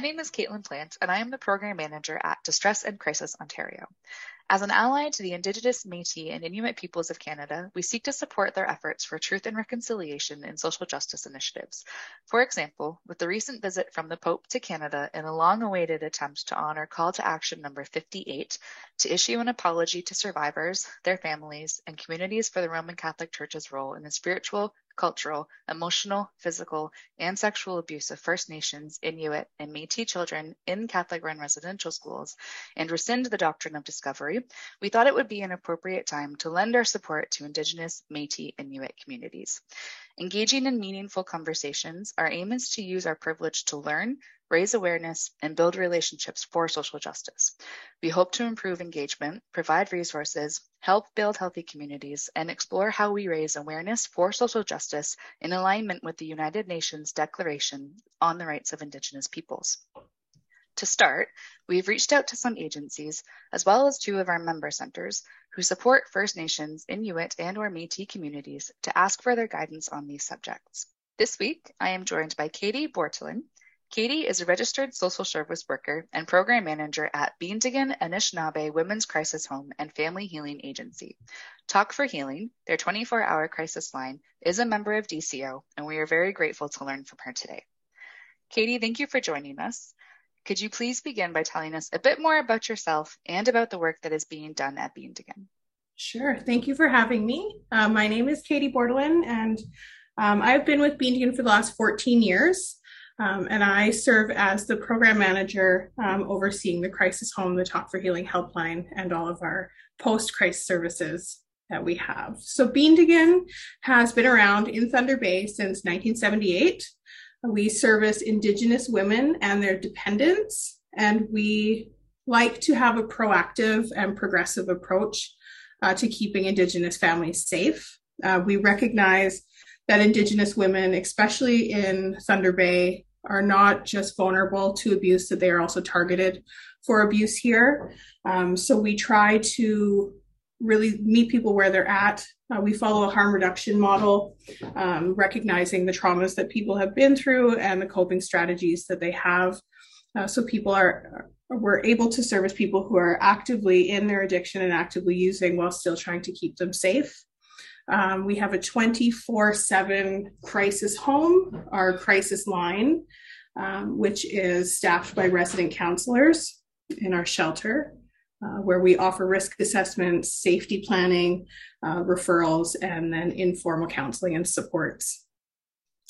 My name is Caitlin Plant, and I am the Program Manager at Distress and Crisis Ontario. As an ally to the Indigenous, Métis, and Inuit peoples of Canada, we seek to support their efforts for truth and reconciliation in social justice initiatives. For example, with the recent visit from the Pope to Canada in a long awaited attempt to honor Call to Action number 58 to issue an apology to survivors, their families, and communities for the Roman Catholic Church's role in the spiritual, cultural, emotional, physical, and sexual abuse of First Nations, Inuit, and Métis children in Catholic run residential schools and rescind the doctrine of discovery, we thought it would be an appropriate time to lend our support to Indigenous, Métis, and Inuit communities. Engaging in meaningful conversations, our aim is to use our privilege to learn, raise awareness, and build relationships for social justice. We hope to improve engagement, provide resources, help build healthy communities, and explore how we raise awareness for social justice in alignment with the United Nations Declaration on the Rights of Indigenous Peoples. To start, we've reached out to some agencies, as well as two of our member centers, who support First Nations, Inuit, and or Métis communities to ask for their guidance on these subjects. This week, I am joined by Katie Bortelin, Katie is a registered social service worker and program manager at Biindigin Anishinaabe Women's Crisis Home and Family Healing Agency. Talk for Healing, their 24 hour crisis line, is a member of DCO, and we are very grateful to learn from her today. Katie, thank you for joining us. Could you please begin by telling us a bit more about yourself and about the work that is being done at Biindigin? Sure. Thank you for having me. Uh, my name is Katie Bordelin, and um, I've been with Biindigin for the last 14 years. Um, and I serve as the program manager um, overseeing the crisis home, the Talk for Healing helpline, and all of our post crisis services that we have. So Biindigin has been around in Thunder Bay since 1978. We service Indigenous women and their dependents, and we like to have a proactive and progressive approach uh, to keeping Indigenous families safe. Uh, we recognize that Indigenous women, especially in Thunder Bay, are not just vulnerable to abuse, that they are also targeted for abuse here. Um, so we try to really meet people where they're at. Uh, we follow a harm reduction model, um, recognizing the traumas that people have been through and the coping strategies that they have. Uh, so people are we're able to service people who are actively in their addiction and actively using while still trying to keep them safe. Um, we have a 24 7 crisis home, our crisis line, um, which is staffed by resident counselors in our shelter, uh, where we offer risk assessments, safety planning, uh, referrals, and then informal counseling and supports.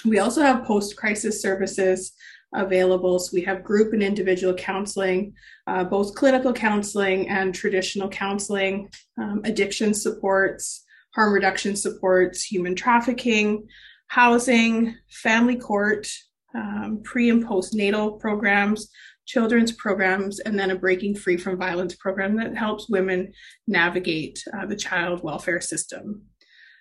We also have post crisis services available. So we have group and individual counseling, uh, both clinical counseling and traditional counseling, um, addiction supports, harm reduction supports, human trafficking, housing, family court, um, pre and postnatal programs, children's programs, and then a Breaking Free from Violence program that helps women navigate uh, the child welfare system.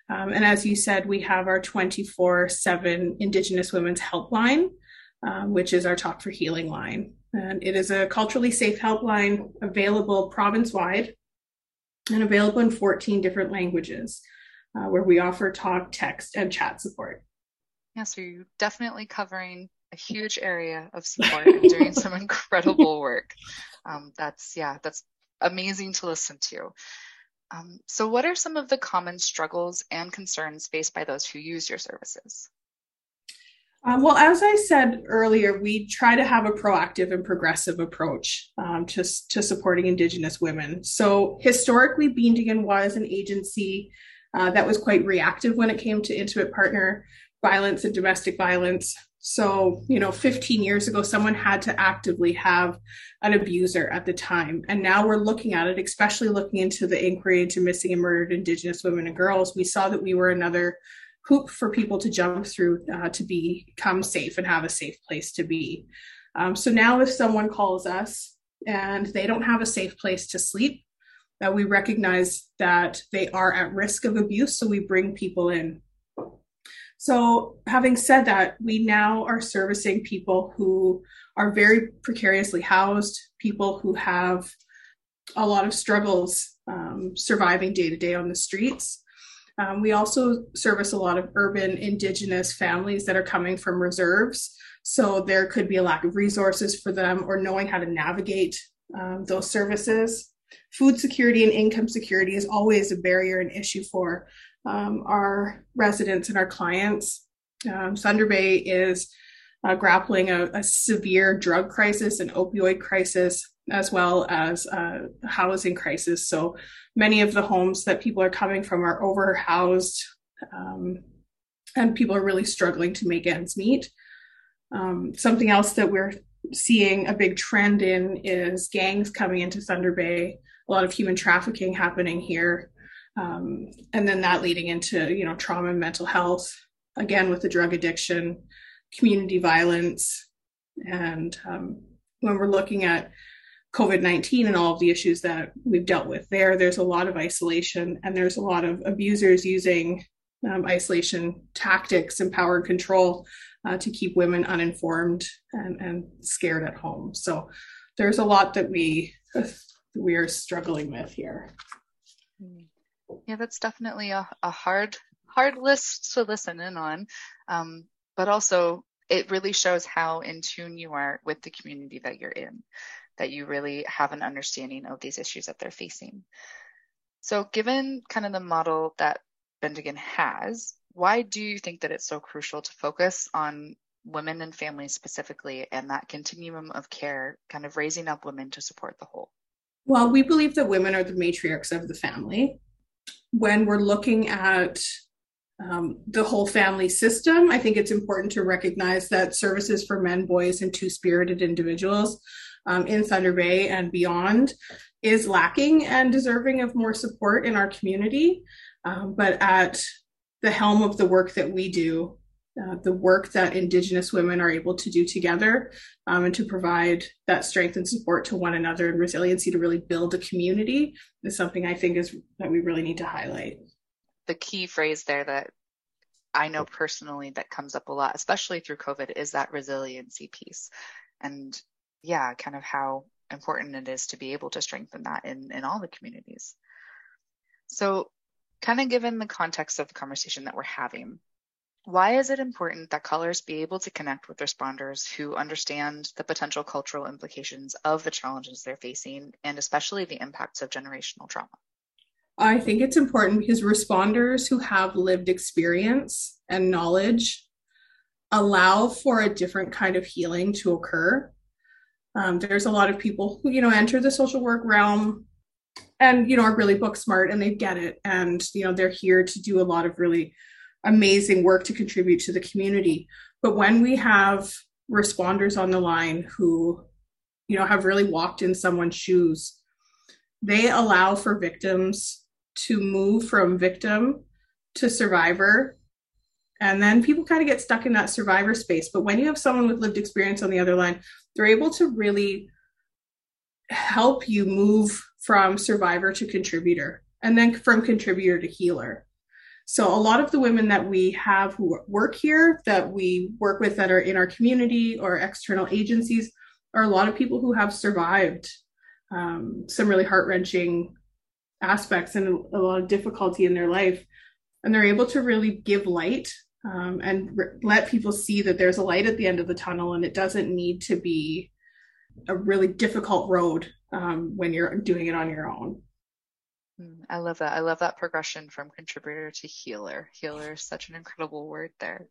Um, and as you said, we have our 24 7 Indigenous Women's Helpline, um, which is our Talk for Healing line. And it is a culturally safe helpline available province wide and available in 14 different languages, uh, where we offer talk, text, and chat support. Yeah, so you're definitely covering a huge area of support and doing some incredible work. Um, that's, yeah, that's amazing to listen to. Um, so, what are some of the common struggles and concerns faced by those who use your services? Um, well, as I said earlier, we try to have a proactive and progressive approach um, to, to supporting Indigenous women. So, historically, Biindigin was an agency uh, that was quite reactive when it came to intimate partner violence and domestic violence. So, you know, 15 years ago, someone had to actively have an abuser at the time. And now we're looking at it, especially looking into the inquiry into missing and murdered Indigenous women and girls. We saw that we were another hoop for people to jump through uh, to become safe and have a safe place to be. Um, so now, if someone calls us and they don't have a safe place to sleep, that we recognize that they are at risk of abuse, so we bring people in. So, having said that, we now are servicing people who are very precariously housed, people who have a lot of struggles um, surviving day to day on the streets. Um, we also service a lot of urban indigenous families that are coming from reserves. So there could be a lack of resources for them or knowing how to navigate um, those services. Food security and income security is always a barrier and issue for um, our residents and our clients. Um, Thunder Bay is uh, grappling a, a, severe drug crisis and opioid crisis, as well as a housing crisis. So many of the homes that people are coming from are overhoused, um, and people are really struggling to make ends meet. Um, something else that we're seeing a big trend in is gangs coming into Thunder Bay, a lot of human trafficking happening here. Um, and then that leading into you know trauma and mental health again with the drug addiction community violence. And um, when we're looking at COVID 19 and all of the issues that we've dealt with there, there's a lot of isolation and there's a lot of abusers using um, isolation tactics and power and control uh, to keep women uninformed and, and scared at home. So there's a lot that we we are struggling with here. Yeah, that's definitely a, a hard hard list to listen in on. Um, but also it really shows how in tune you are with the community that you're in, that you really have an understanding of these issues that they're facing. So, given kind of the model that Biindigin has, why do you think that it's so crucial to focus on women and families specifically and that continuum of care, kind of raising up women to support the whole? Well, we believe that women are the matriarchs of the family. When we're looking at um, the whole family system. I think it's important to recognize that services for men, boys, and two spirited individuals um, in Thunder Bay and beyond is lacking and deserving of more support in our community. Um, but at the helm of the work that we do, uh, the work that Indigenous women are able to do together um, and to provide that strength and support to one another and resiliency to really build a community is something I think is that we really need to highlight the key phrase there that I know personally that comes up a lot, especially through COVID, is that resiliency piece. And yeah, kind of how important it is to be able to strengthen that in, in all the communities. So, kind of given the context of the conversation that we're having, why is it important that callers be able to connect with responders who understand the potential cultural implications of the challenges they're facing and especially the impacts of generational trauma? I think it's important because responders who have lived experience and knowledge allow for a different kind of healing to occur. Um, there's a lot of people who, you know, enter the social work realm and, you know, are really book smart and they get it. And, you know, they're here to do a lot of really amazing work to contribute to the community. But when we have responders on the line who, you know, have really walked in someone's shoes, they allow for victims to move from victim to survivor. And then people kind of get stuck in that survivor space. But when you have someone with lived experience on the other line, they're able to really help you move from survivor to contributor and then from contributor to healer. So a lot of the women that we have who work here, that we work with that are in our community or external agencies, are a lot of people who have survived um, some really heart wrenching aspects and a lot of difficulty in their life and they're able to really give light um, and re- let people see that there's a light at the end of the tunnel and it doesn't need to be a really difficult road um, when you're doing it on your own. Mm, i love that. I love that progression from contributor to healer. Healer is such an incredible word there.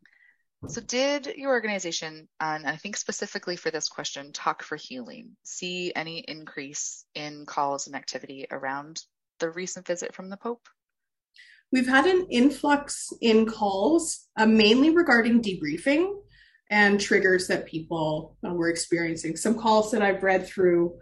So, did your organization, and I think specifically for this question, Talk for Healing, see any increase in calls and activity around the recent visit from the Pope? We've had an influx in calls, uh, mainly regarding debriefing and triggers that people uh, were experiencing. Some calls that I've read through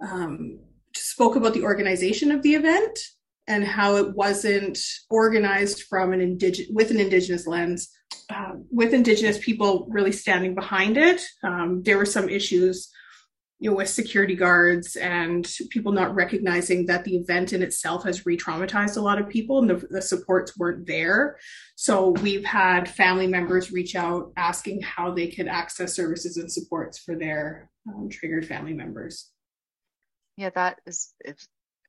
um, spoke about the organization of the event and how it wasn't organized from an indigenous with an indigenous lens uh, with indigenous people really standing behind it um, there were some issues you know with security guards and people not recognizing that the event in itself has re-traumatized a lot of people and the, the supports weren't there so we've had family members reach out asking how they could access services and supports for their um, triggered family members yeah that is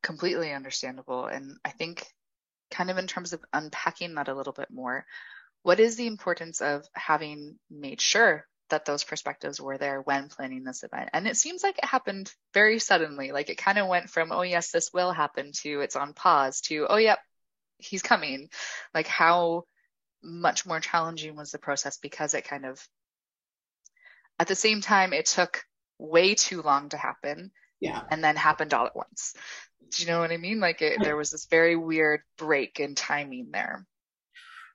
completely understandable. And I think, kind of in terms of unpacking that a little bit more, what is the importance of having made sure that those perspectives were there when planning this event? And it seems like it happened very suddenly. Like it kind of went from, oh, yes, this will happen to it's on pause to, oh, yep, he's coming. Like how much more challenging was the process because it kind of, at the same time, it took way too long to happen yeah and then happened all at once do you know what i mean like it, there was this very weird break in timing there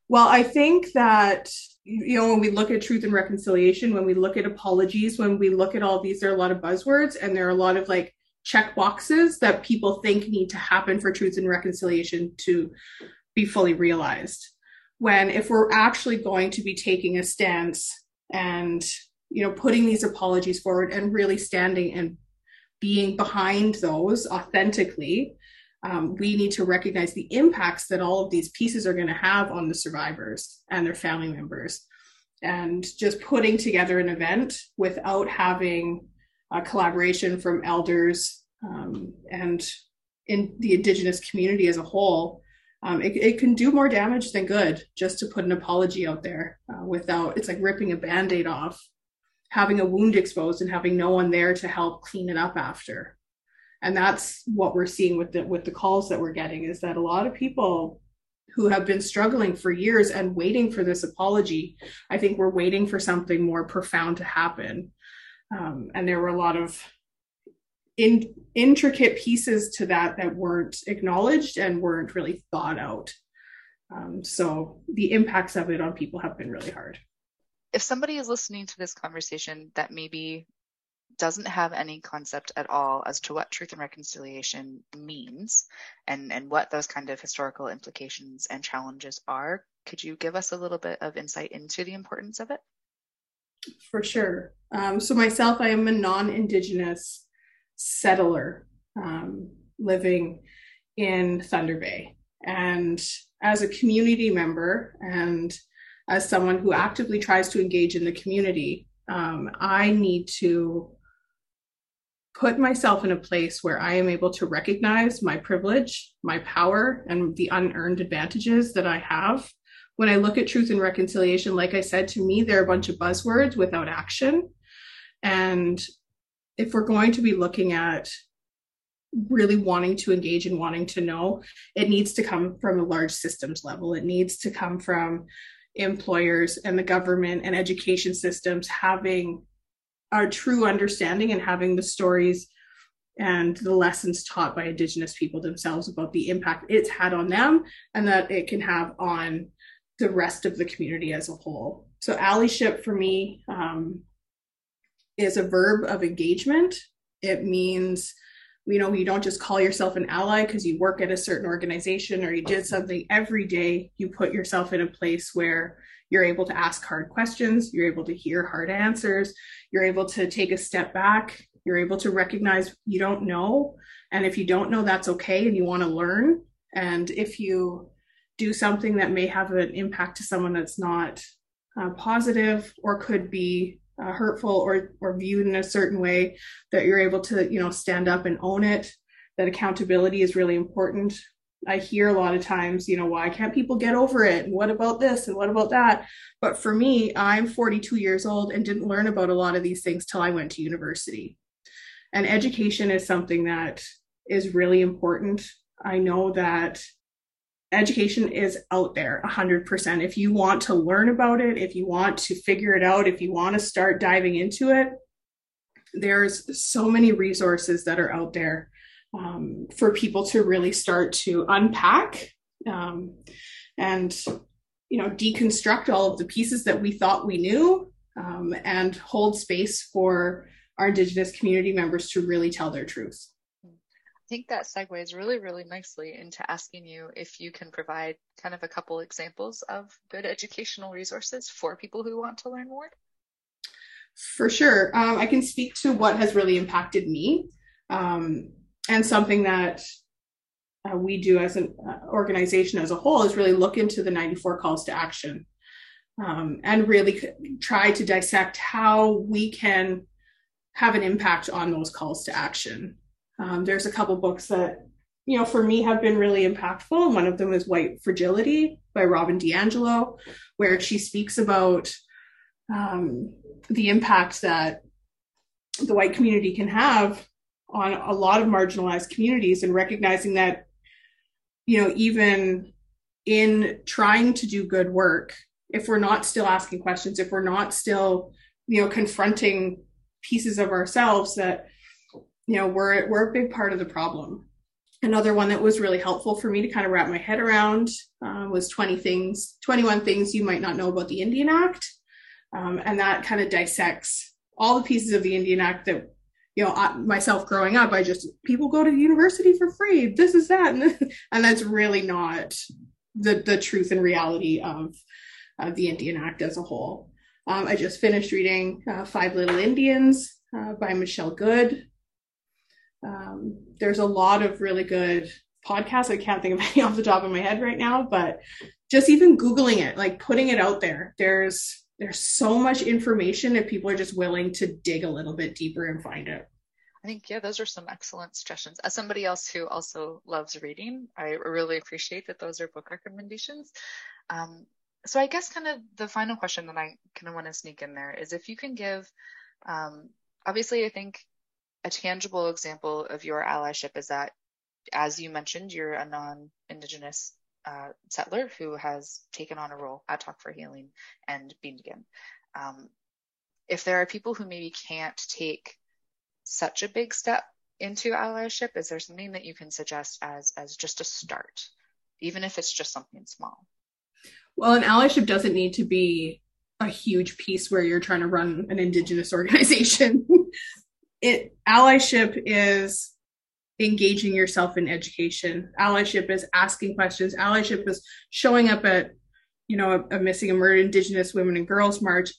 well i think that you know when we look at truth and reconciliation when we look at apologies when we look at all these there are a lot of buzzwords and there are a lot of like check boxes that people think need to happen for truth and reconciliation to be fully realized. When if we're actually going to be taking a stance and you know putting these apologies forward and really standing and being behind those authentically, um, we need to recognize the impacts that all of these pieces are going to have on the survivors and their family members. And just putting together an event without having a collaboration from elders um, and in the Indigenous community as a whole, um, it, it, can do more damage than good just to put an apology out there uh, without, it's like ripping a band aid off having a wound exposed and having no one there to help clean it up after and that's what we're seeing with the with the calls that we're getting is that a lot of people who have been struggling for years and waiting for this apology i think we're waiting for something more profound to happen. Um, and there were a lot of in, intricate pieces to that that weren't acknowledged and weren't really thought out. Um, so the impacts of it on people have been really hard. If somebody is listening to this conversation that maybe doesn't have any concept at all as to what truth and reconciliation means and, and what those kind of historical implications and challenges are, could you give us a little bit of insight into the importance of it? For sure. Um, so, myself, I am a non Indigenous settler um, living in Thunder Bay. And as a community member and as someone who actively tries to engage in the community, um, I need to put myself in a place where I am able to recognize my privilege, my power, and the unearned advantages that I have. When I look at truth and reconciliation, like I said, to me, they're a bunch of buzzwords without action. And if we're going to be looking at really wanting to engage and wanting to know, it needs to come from a large systems level. It needs to come from employers and the government and education systems having a true understanding and having the stories and the lessons taught by indigenous people themselves about the impact it's had on them and that it can have on the rest of the community as a whole. So allyship for me um, is a verb of engagement. It means you know you don't just call yourself an ally because you work at a certain organization or you did something. Every day you put yourself in a place where you're able to ask hard questions. You're able to hear hard answers. You're able to take a step back. You're able to recognize you don't know. And if you don't know that's okay and you want to learn. And if you do something that may have an impact to someone that's not uh, positive or could be uh, hurtful or or viewed in a certain way that you're able to you know stand up and own it that accountability is really important i hear a lot of times you know why can't people get over it? And what about this? And what about that? But for me i'm 42 years old and didn't learn about a lot of these things till i went to university. And education is something that is really important. I know that education is out there 100%. If you want to learn about it, if you want to figure it out, if you want to start diving into it, there's so many resources that are out there um, for people to really start to unpack um, and you know deconstruct all of the pieces that we thought we knew um, and hold space for our indigenous community members to really tell their truth I think that segues really, really nicely into asking you if you can provide kind of a couple examples of good educational resources for people who want to learn more. For sure. Um, I can speak to what has really impacted me um, and something that uh, we do as an uh, organization as a whole is really look into the 94 calls to action um, and really try to dissect how we can have an impact on those calls to action. Um, there's a couple books that, you know, for me have been really impactful. One of them is White Fragility by Robin DiAngelo, where she speaks about um, the impact that the white community can have on a lot of marginalized communities and recognizing that, you know, even in trying to do good work, if we're not still asking questions, if we're not still, you know, confronting pieces of ourselves that you know we're we're a big part of the problem. Another one that was really helpful for me to kind of wrap my head around uh, was 20 things 21 things you might not know about the indian act um, and that kind of dissects all the pieces of the indian act that you know I, myself growing up i just people go to university for free this is that and, and that's really not the the truth and reality of, of the indian act as a whole um, i just finished reading uh, five little indians uh, by michelle good um, there's a lot of really good podcasts. I can't think of any off the top of my head right now, but just even Googling it, like putting it out there, there's there's so much information if people are just willing to dig a little bit deeper and find it. I think, yeah, those are some excellent suggestions. As somebody else who also loves reading, I really appreciate that those are book recommendations. Um, so I guess kind of the final question that I kind of want to sneak in there is if you can give, um, obviously, I think a tangible example of your allyship is that, as you mentioned, you're a non Indigenous uh, settler who has taken on a role at Talk for Healing and Biindigin. Um, if there are people who maybe can't take such a big step into allyship, is there something that you can suggest as as just a start, even if it's just something small? Well, an allyship doesn't need to be a huge piece where you're trying to run an indigenous organization it allyship is engaging yourself in education. Allyship is asking questions. Allyship is showing up at you know a, a missing and murdered indigenous women and girls march.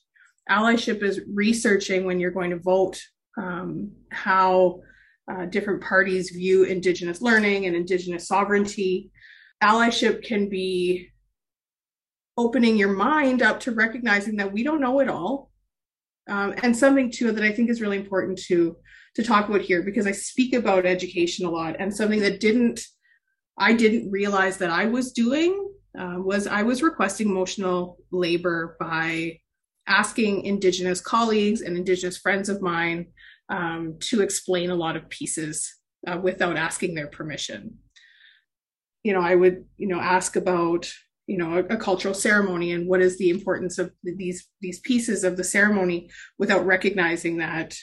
Allyship is researching when you're going to vote um, how uh, different parties view indigenous learning and indigenous sovereignty. Allyship can be opening your mind up to recognizing that we don't know it all um, and something too that I think is really important to to talk about here because I speak about education a lot and something that didn't I didn't realize that I was doing uh, was I was requesting emotional labor by asking Indigenous colleagues and Indigenous friends of mine um, to explain a lot of pieces uh, without asking their permission. You know, I would you know ask about you know a, a, cultural ceremony and what is the importance of these these pieces of the ceremony without recognizing that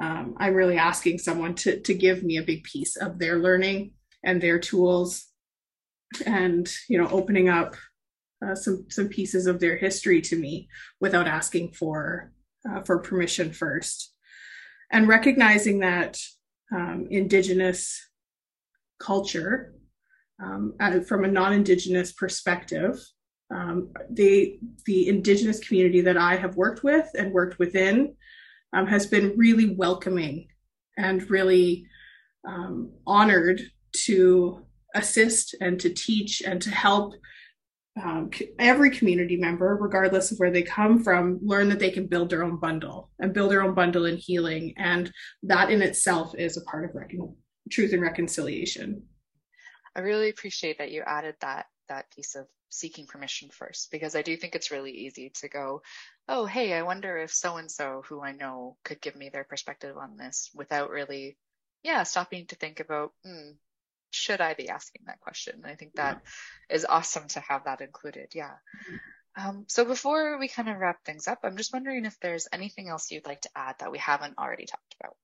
um, i'm really asking someone to to give me a big piece of their learning and their tools and you know opening up uh, some some pieces of their history to me without asking for uh, for permission first. And recognizing that um, indigenous culture um, from a non-indigenous perspective um, the indigenous community that i have worked with and worked within um, has been really welcoming and really um, honored to assist and to teach and to help um, every community member, regardless of where they come from, learn that they can build their own bundle and build their own bundle in healing. And that in itself is a part of truth and reconciliation. I really appreciate that you added that that piece of seeking permission first because I do think it's really easy to go, oh, hey, I wonder if so and so who I know could give me their perspective on this without really, yeah, stopping to think about, hmm, should I be asking that question? And I think that yeah. is awesome to have that included. Yeah. Um, so before we kind of wrap things up, I'm just wondering if there's anything else you'd like to add that we haven't already talked about.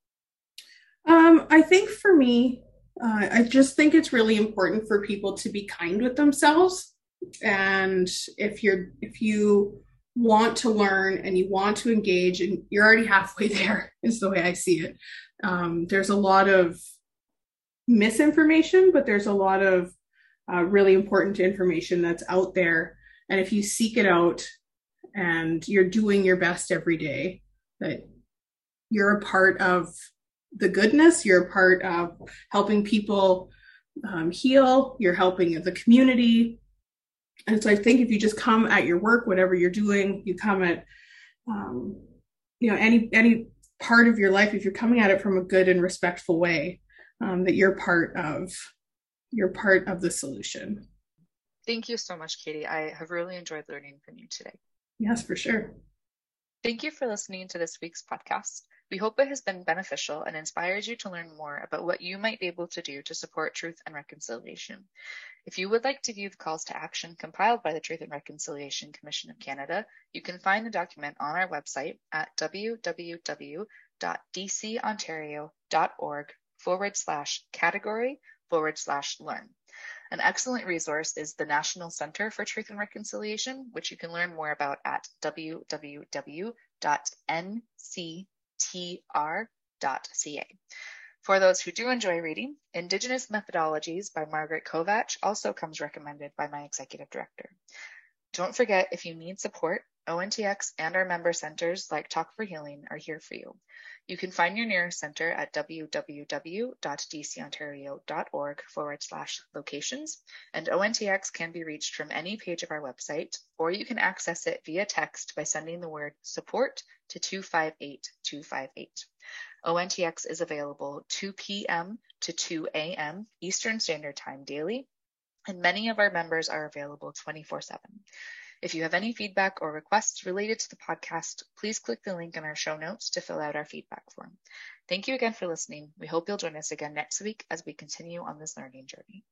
Um, I think for me, uh, I just think it's really important for people to be kind with themselves. And if you're if you want to learn and you want to engage, and you're already halfway there, is the way I see it. Um, there's a lot of misinformation, but there's a lot of uh, really important information that's out there. And if you seek it out and you're doing your best every day, that you're a part of the goodness, you're a part of helping people um, heal, you're helping the community. And so I think if you just come at your work, whatever you're doing, you come at, um, you know, any any part of your life, if you're coming at it from a good and respectful way, um, that you're part of you're part of the solution. Thank you so much, Katie. I have really enjoyed learning from you today. Yes, for sure. Thank you for listening to this week's podcast. We hope it has been beneficial and inspires you to learn more about what you might be able to do to support truth and reconciliation. If you would like to view the calls to action compiled by the Truth and Reconciliation Commission of Canada, you can find the document on our website at www.dcontario.org forward slash category forward slash learn. An excellent resource is the National Center for Truth and Reconciliation, which you can learn more about at www.nctr.ca. For those who do enjoy reading, Indigenous Methodologies by Margaret Kovach also comes recommended by my executive director. Don't forget, if you need support, ONTX and our member centers like Talk for Healing are here for you. You can find your nearest center at www.dcontario.org forward slash locations, and ONTX can be reached from any page of our website, or you can access it via text by sending the word support to 258258. ONTX is available 2 p.m. to 2 a.m. Eastern Standard Time daily, and many of our members are available 24 7. If you have any feedback or requests related to the podcast, please click the link in our show notes to fill out our feedback form. Thank you again for listening. We hope you'll join us again next week as we continue on this learning journey.